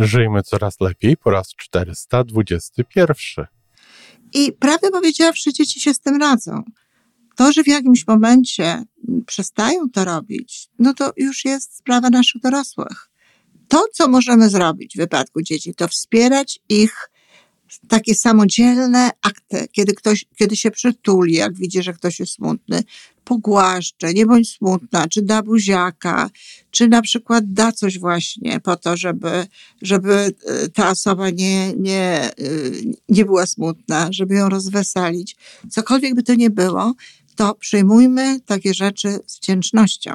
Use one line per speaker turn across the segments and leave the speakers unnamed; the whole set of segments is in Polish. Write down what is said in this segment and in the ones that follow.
Żyjmy coraz lepiej po raz 421.
I prawdę powiedziawszy, dzieci się z tym radzą. To, że w jakimś momencie przestają to robić, no to już jest sprawa naszych dorosłych. To, co możemy zrobić w wypadku dzieci, to wspierać ich takie samodzielne akty, kiedy ktoś, kiedy się przytuli, jak widzi, że ktoś jest smutny, pogłaszcze, nie bądź smutna, czy da buziaka, czy na przykład da coś właśnie po to, żeby, żeby e, ta osoba nie, nie, e, nie była smutna, żeby ją rozweselić. Cokolwiek by to nie było, to przyjmujmy takie rzeczy z wdzięcznością.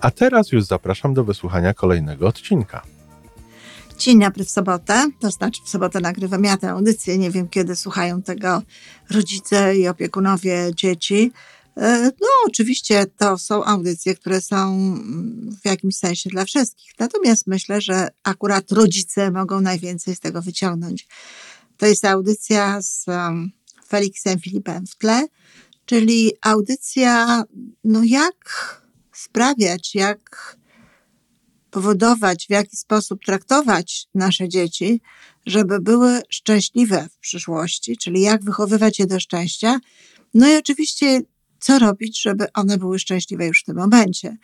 a teraz już zapraszam do wysłuchania kolejnego odcinka.
Dzień dobry w sobotę, to znaczy w sobotę nagrywam ja tę audycję. Nie wiem, kiedy słuchają tego rodzice i opiekunowie dzieci. E, no, oczywiście to są audycje, które są w jakimś sensie dla wszystkich. Natomiast myślę, że akurat rodzice mogą najwięcej z tego wyciągnąć. To jest audycja z Felixem Filipem w tle, czyli audycja, no jak sprawiać, jak powodować, w jaki sposób traktować nasze dzieci, żeby były szczęśliwe w przyszłości, czyli jak wychowywać je do szczęścia. No i oczywiście, co robić, żeby one były szczęśliwe już w tym momencie.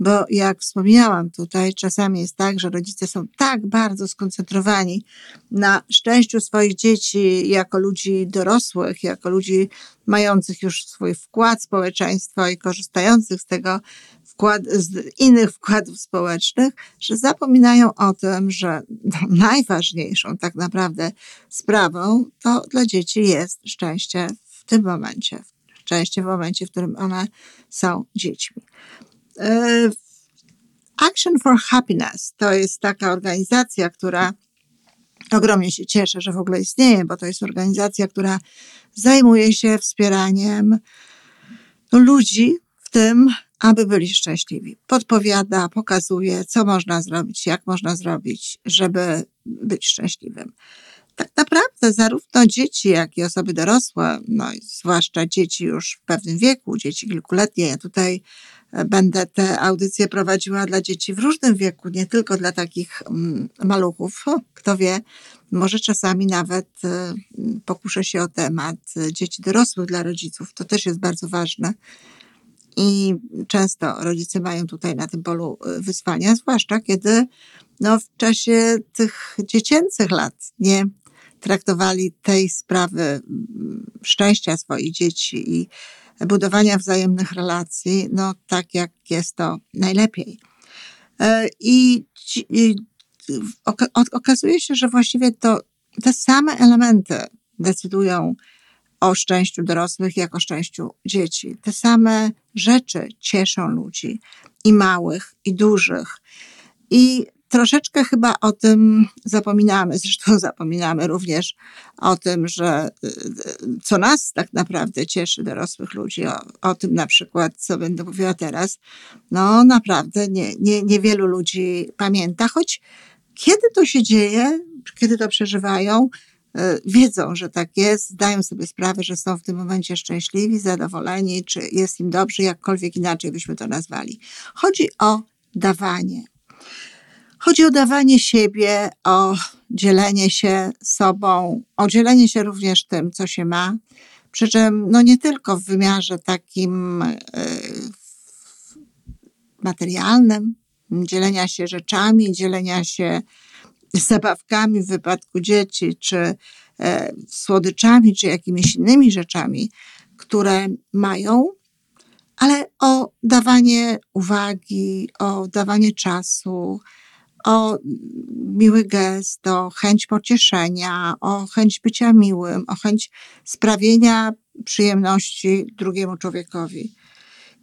Bo jak wspomniałam tutaj, czasami jest tak, że rodzice są tak bardzo skoncentrowani na szczęściu swoich dzieci jako ludzi dorosłych, jako ludzi mających już swój wkład w społeczeństwo i korzystających z tego wkład, z innych wkładów społecznych, że zapominają o tym, że najważniejszą tak naprawdę sprawą to dla dzieci jest szczęście w tym momencie, szczęście w momencie, w którym one są dziećmi. E, Action for Happiness to jest taka organizacja, która ogromnie się cieszę, że w ogóle istnieje, bo to jest organizacja, która zajmuje się wspieraniem no, ludzi w tym, aby byli szczęśliwi. Podpowiada, pokazuje, co można zrobić, jak można zrobić, żeby być szczęśliwym. Tak naprawdę zarówno dzieci, jak i osoby dorosłe, no zwłaszcza dzieci już w pewnym wieku, dzieci kilkuletnie, ja tutaj e, będę te audycje prowadziła dla dzieci w różnym wieku, nie tylko dla takich mm, maluchów. Kto wie, może czasami nawet e, pokuszę się o temat e, dzieci dorosłych dla rodziców. To też jest bardzo ważne i często rodzice mają tutaj na tym polu y, wyzwania, zwłaszcza kiedy no, w czasie tych dziecięcych lat nie traktowali tej sprawy mm, szczęścia swoich dzieci i budowania wzajemnych relacji, no tak jak jest to najlepiej. E, I, i okazuje się, że właściwie to te same elementy decydują o szczęściu dorosłych, jak o szczęściu dzieci. Te same rzeczy cieszą ludzi, i małych, i dużych. I troszeczkę chyba o tym zapominamy. Zresztą zapominamy również o tym, że co nas tak naprawdę cieszy dorosłych ludzi, o, o tym na przykład, co będę mówiła teraz, no naprawdę nie, nie, niewielu ludzi pamięta, choć kiedy to się dzieje, kiedy to przeżywają, wiedzą, że tak jest, zdają sobie sprawę, że są w tym momencie szczęśliwi, zadowoleni, czy jest im dobrze, jakkolwiek inaczej byśmy to nazwali. Chodzi o dawanie. Chodzi o dawanie siebie, o dzielenie się sobą, o dzielenie się również tym, co się ma. Przy czym no nie tylko w wymiarze takim e, materialnym, dzielenia się rzeczami, dzielenia się zabawkami w wypadku dzieci, czy e, słodyczami, czy jakimiś innymi rzeczami, które mają, ale o dawanie uwagi, o dawanie czasu, o miły gest, o chęć pocieszenia, o chęć bycia miłym, o chęć sprawienia przyjemności drugiemu człowiekowi.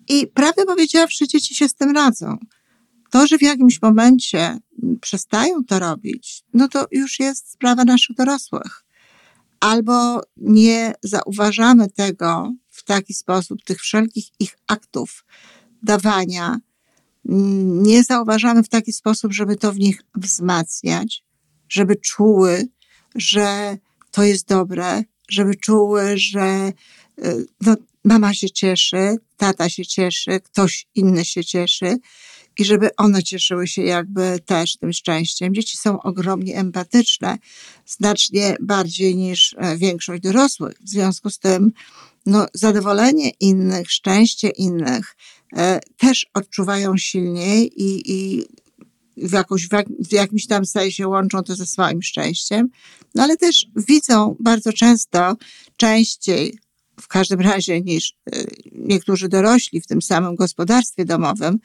I prawdę powiedziawszy, dzieci się z tym radzą. To, że w jakimś momencie przestają to robić, no to już jest sprawa naszych dorosłych. Albo nie zauważamy tego w taki sposób, tych wszelkich ich aktów dawania, nie zauważamy w taki sposób, żeby to w nich wzmacniać, żeby czuły, że to jest dobre, żeby czuły, że y, no, mama się cieszy, tata się cieszy, ktoś inny się cieszy i żeby one cieszyły się jakby też tym szczęściem. Dzieci są ogromnie empatyczne, znacznie bardziej niż e, większość dorosłych. W związku z tym, no, zadowolenie innych, szczęście innych e, też odczuwają silniej i, i w, jakoś, w, jak, w jakimś tam sensie łączą to ze swoim szczęściem, no ale też widzą bardzo często, częściej w każdym razie niż e, niektórzy dorośli w tym samym gospodarstwie domowym,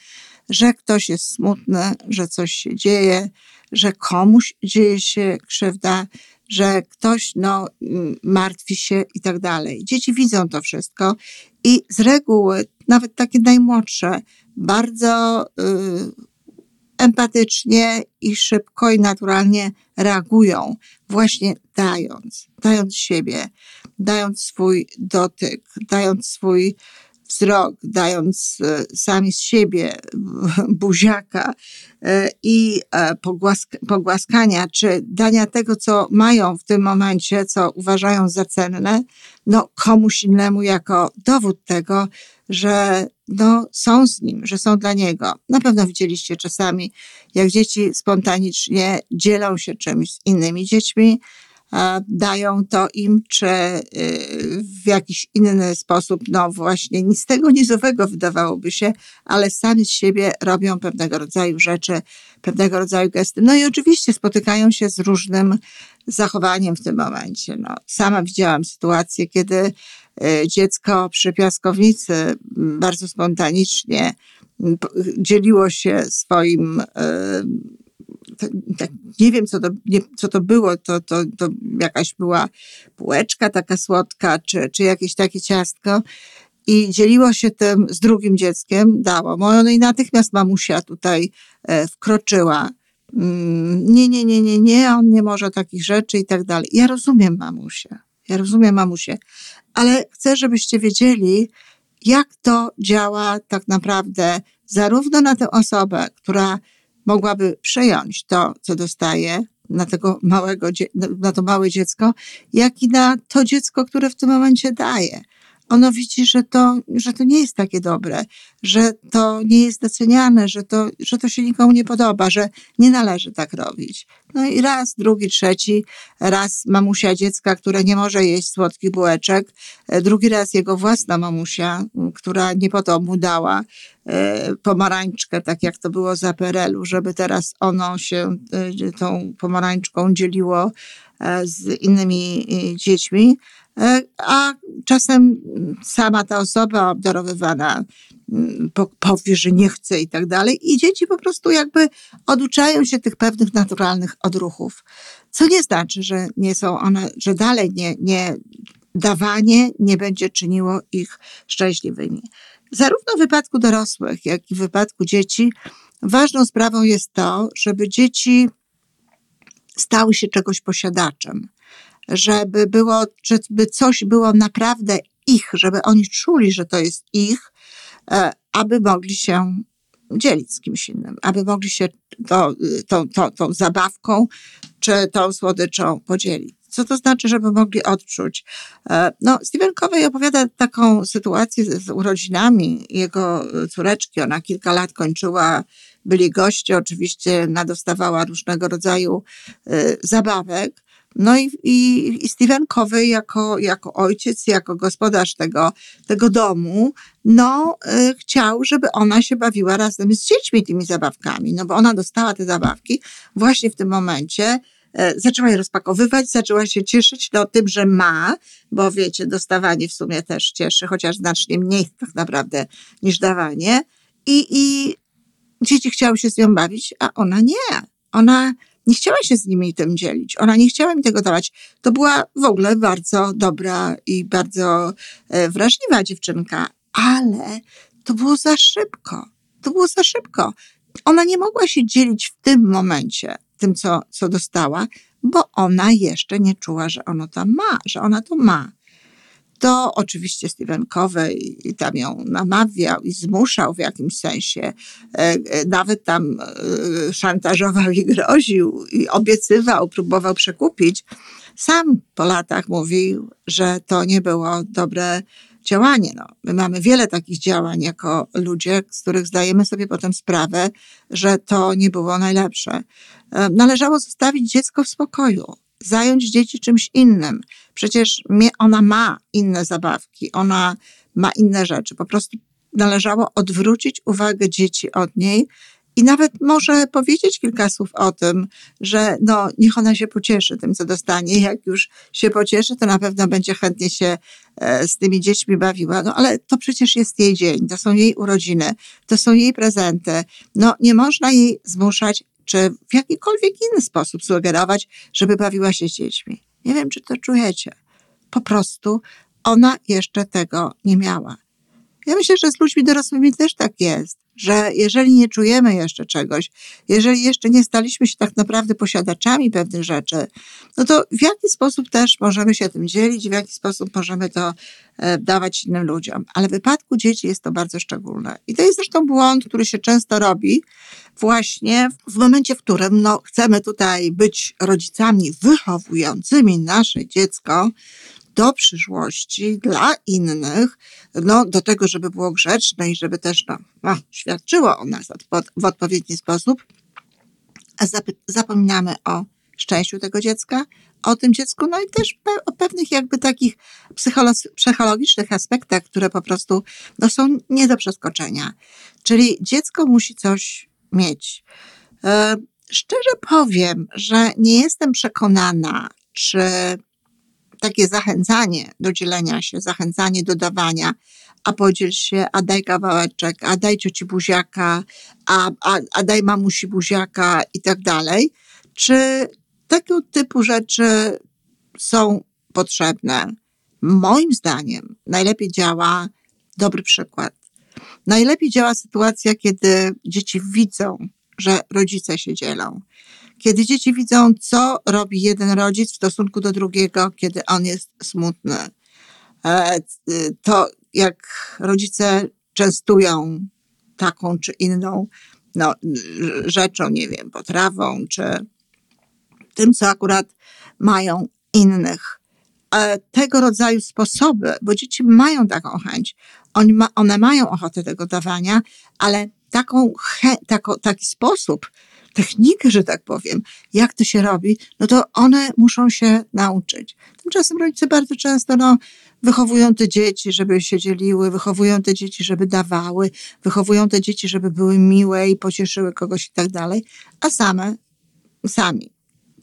że ktoś jest smutny, że coś się dzieje, że komuś dzieje się krzywda, że ktoś no, martwi się i tak dalej. Dzieci widzą to wszystko i z reguły, nawet takie najmłodsze, bardzo y, empatycznie i szybko i naturalnie reagują, właśnie dając, dając siebie, dając swój dotyk, dając swój wzrok, dając e, sami z siebie buziaka e, i e, pogłaskania, czy dania tego, co mają w tym momencie, co uważają za cenne, no komuś innemu jako dowód tego, że no, są z nim, że są dla niego. Na pewno widzieliście czasami, jak dzieci spontanicznie dzielą się czymś z innymi dziećmi, dają to im, czy y, w jakiś inny sposób, no właśnie, nic tego nizowego wydawałoby się, ale sami z siebie robią pewnego rodzaju rzeczy, pewnego rodzaju gesty. No i oczywiście spotykają się z różnym zachowaniem w tym momencie. No, sama widziałam sytuację, kiedy y, dziecko przy piaskownicy bardzo spontanicznie dzieliło się swoim tak, nie wiem, co to, nie, co to było, to, to, to jakaś była bułeczka taka słodka, czy, czy jakieś takie ciastko. I dzieliło się tym z drugim dzieckiem, dało. No i natychmiast mamusia tutaj e, wkroczyła. Mm, nie, nie, nie, nie, nie, on nie może takich rzeczy i tak dalej. Ja rozumiem mamusię. Ja rozumiem mamusię, ale chcę, żebyście wiedzieli, jak to działa tak naprawdę zarówno na tę osobę, która mogłaby przejąć to, co dostaje na tego małego, na to małe dziecko, jak i na to dziecko, które w tym momencie daje ono widzi, że to, że to nie jest takie dobre, że to nie jest doceniane, że to, że to się nikomu nie podoba, że nie należy tak robić. No i raz, drugi, trzeci, raz mamusia dziecka, które nie może jeść słodkich bułeczek, e, drugi raz jego własna mamusia, która nie po to mu dała e, pomarańczkę, tak jak to było za PRL-u, żeby teraz ono się e, tą pomarańczką dzieliło z innymi dziećmi, a czasem sama ta osoba obdarowywana powie, że nie chce i tak dalej. I dzieci po prostu jakby oduczają się tych pewnych naturalnych odruchów. Co nie znaczy, że nie są one, że dalej nie, nie dawanie nie będzie czyniło ich szczęśliwymi. Zarówno w wypadku dorosłych, jak i w wypadku dzieci, ważną sprawą jest to, żeby dzieci stały się czegoś posiadaczem żeby było, żeby coś było naprawdę ich, żeby oni czuli, że to jest ich, aby mogli się dzielić z kimś innym, aby mogli się to, tą, tą, tą zabawką czy tą słodyczą podzielić. Co to znaczy, żeby mogli odczuć? E, no, Stephen Covey opowiada taką sytuację z urodzinami jego córeczki. Ona kilka lat kończyła, byli goście, oczywiście nadostawała różnego rodzaju e, zabawek. No i, i, i Steven Covey jako, jako ojciec, jako gospodarz tego, tego domu, no y, chciał, żeby ona się bawiła razem z dziećmi tymi zabawkami, no bo ona dostała te zabawki właśnie w tym momencie, y, zaczęła je rozpakowywać, zaczęła się cieszyć no, tym, że ma, bo wiecie, dostawanie w sumie też cieszy, chociaż znacznie mniej tak naprawdę niż dawanie. I, i dzieci chciały się z nią bawić, a ona nie. Ona nie chciała się z nimi tym dzielić. Ona nie chciała mi tego dawać. To była w ogóle bardzo dobra i bardzo e, wrażliwa dziewczynka, ale to było za szybko. To było za szybko. Ona nie mogła się dzielić w tym momencie tym, co, co dostała, bo ona jeszcze nie czuła, że ono tam ma, że ona to ma. To oczywiście Stephen Covey i tam ją namawiał i zmuszał w jakimś sensie. E, e, nawet tam e, szantażował i groził i obiecywał, próbował przekupić. Sam po latach mówił, że to nie było dobre działanie. No, my mamy wiele takich działań jako ludzie, z których zdajemy sobie potem sprawę, że to nie było najlepsze. Należało zostawić dziecko w spokoju, zająć dzieci czymś innym. Przecież ona ma inne zabawki, ona ma inne rzeczy. Po prostu należało odwrócić uwagę dzieci od niej i nawet może powiedzieć kilka słów o tym, że no, niech ona się pocieszy tym, co dostanie. Jak już się pocieszy, to na pewno będzie chętnie się e, z tymi dziećmi bawiła. No ale to przecież jest jej dzień, to są jej urodziny, to są jej prezenty. No nie można jej zmuszać, czy w jakikolwiek inny sposób sugerować, żeby bawiła się z dziećmi. Nie wiem, czy to czujecie. Po prostu ona jeszcze tego nie miała. Ja myślę, że z ludźmi dorosłymi też tak jest, że jeżeli nie czujemy jeszcze czegoś, jeżeli jeszcze nie staliśmy się tak naprawdę posiadaczami pewnych rzeczy, no to w jaki sposób też możemy się tym dzielić, w jaki sposób możemy to e, dawać innym ludziom. Ale w wypadku dzieci jest to bardzo szczególne. I to jest zresztą błąd, który się często robi właśnie w momencie, w którym no, chcemy tutaj być rodzicami wychowującymi nasze dziecko, do przyszłości dla innych, no, do tego, żeby było grzeczne i żeby też no, no świadczyło o nas w odpowiedni sposób, zapominamy o szczęściu tego dziecka, o tym dziecku, no i też o pewnych jakby takich psychologicznych aspektach, które po prostu no, są nie do przeskoczenia. Czyli dziecko musi coś mieć. E, szczerze powiem, że nie jestem przekonana, czy takie zachęcanie do dzielenia się, zachęcanie do dawania, a podziel się, a daj kawałeczek, a daj cioci buziaka, a, a, a daj mamusi buziaka i tak dalej. Czy tego typu rzeczy są potrzebne? Moim zdaniem najlepiej działa dobry przykład. Najlepiej działa sytuacja, kiedy dzieci widzą, że rodzice się dzielą. Kiedy dzieci widzą, co robi jeden rodzic w stosunku do drugiego, kiedy on jest smutny, e, to jak rodzice częstują taką czy inną no, rzeczą, nie wiem, potrawą, czy tym, co akurat mają innych. E, tego rodzaju sposoby, bo dzieci mają taką chęć, one mają ochotę tego dawania, ale taką, tako, taki sposób, technikę, że tak powiem, jak to się robi, no to one muszą się nauczyć. Tymczasem rodzice bardzo często no, wychowują te dzieci, żeby się dzieliły, wychowują te dzieci, żeby dawały, wychowują te dzieci, żeby były miłe i pocieszyły kogoś i tak dalej, a same, sami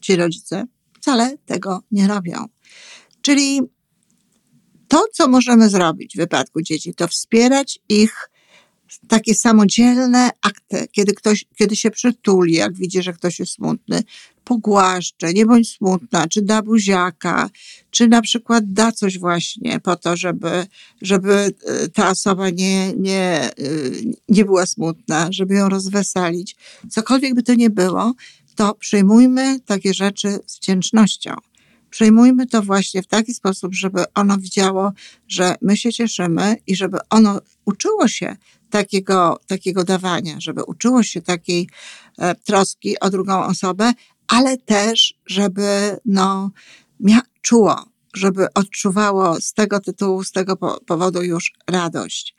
ci rodzice wcale tego nie robią. Czyli to, co możemy zrobić w wypadku dzieci, to wspierać ich takie samodzielne akty, kiedy ktoś, kiedy się przytuli, jak widzi, że ktoś jest smutny, pogłaszcze, nie bądź smutna, czy da buziaka, czy na przykład da coś właśnie po to, żeby, żeby e, ta osoba nie, nie, e, nie była smutna, żeby ją rozweselić. Cokolwiek by to nie było, to przyjmujmy takie rzeczy z wdzięcznością. Przyjmujmy to właśnie w taki sposób, żeby ono widziało, że my się cieszymy i żeby ono uczyło się takiego, takiego dawania, żeby uczyło się takiej e, troski o drugą osobę, ale też, żeby no, mia- czuło, żeby odczuwało z tego tytułu, z tego powodu już radość.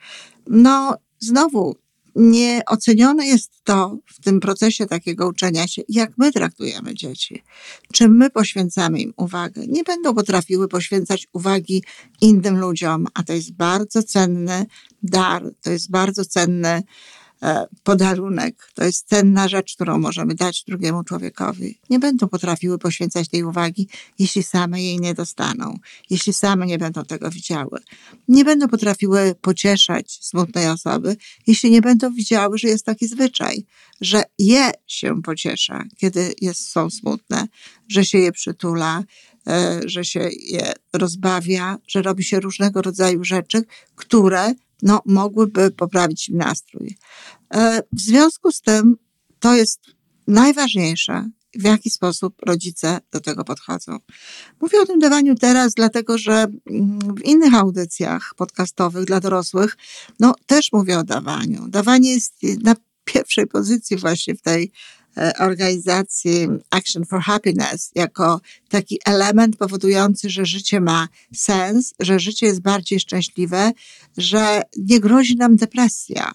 No, znowu, Nieocenione jest to w tym procesie takiego uczenia się, jak my traktujemy dzieci. Czy my poświęcamy im uwagę? Nie będą potrafiły poświęcać uwagi innym ludziom, a to jest bardzo cenny dar, to jest bardzo cenne E, podarunek, to jest cenna rzecz, którą możemy dać drugiemu człowiekowi. Nie będą potrafiły poświęcać tej uwagi, jeśli same jej nie dostaną, jeśli same nie będą tego widziały. Nie będą potrafiły pocieszać smutnej osoby, jeśli nie będą widziały, że jest taki zwyczaj, że je się pociesza, kiedy jest, są smutne, że się je przytula, e, że się je rozbawia, że robi się różnego rodzaju rzeczy, które no, mogłyby poprawić im nastrój. E, w związku z tym to jest najważniejsze, w jaki sposób rodzice do tego podchodzą. Mówię o tym dawaniu teraz, dlatego że mm, w innych audycjach podcastowych dla dorosłych, no też mówię o dawaniu. Dawanie jest na pierwszej pozycji właśnie w tej organizacji Action for Happiness jako taki element powodujący, że życie ma sens, że życie jest bardziej szczęśliwe, że nie grozi nam depresja.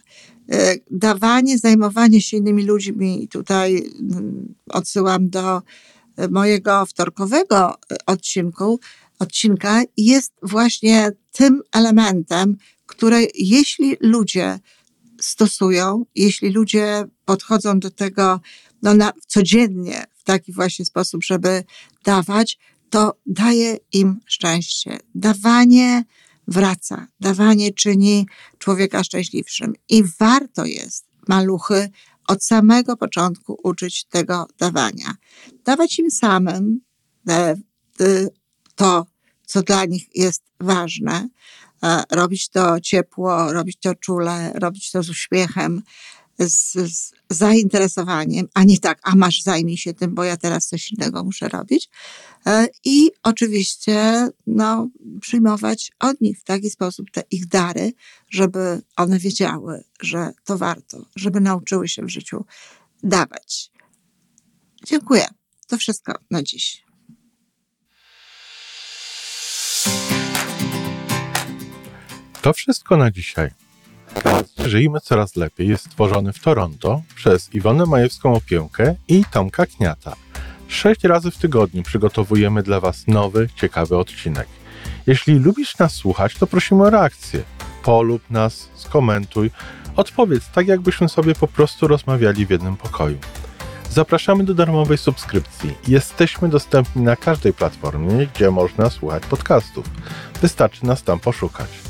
E, dawanie, zajmowanie się innymi ludźmi, tutaj mm, odsyłam do e, mojego wtorkowego odcinku, odcinka, jest właśnie tym elementem, które jeśli ludzie stosują, jeśli ludzie podchodzą do tego no, na, codziennie w taki właśnie sposób, żeby dawać, to daje im szczęście. Dawanie wraca, dawanie czyni człowieka szczęśliwszym. I warto jest maluchy od samego początku uczyć tego dawania. Dawać im samym e, to, co dla nich jest ważne, E, robić to ciepło, robić to czule, robić to z uśmiechem, z, z, zainteresowaniem, a nie tak, a masz zajmij się tym, bo ja teraz coś innego muszę robić. E, I oczywiście no, przyjmować od nich w taki sposób te ich dary, żeby one wiedziały, że to warto, żeby nauczyły się w życiu dawać. Dziękuję. To wszystko na dziś.
To wszystko na dzisiaj. Żyjmy coraz lepiej jest stworzony w Toronto przez Iwonę Majewską Opiełkę i Tomka Kniata. Sześć razy w tygodniu przygotowujemy dla Was nowy, ciekawy odcinek. Jeśli lubisz nas słuchać, to prosimy o reakcję. Polub nas, skomentuj, odpowiedz tak, jakbyśmy sobie po prostu rozmawiali w jednym pokoju. Zapraszamy do darmowej subskrypcji. Jesteśmy dostępni na każdej platformie, gdzie można słuchać podcastów. Wystarczy nas tam poszukać.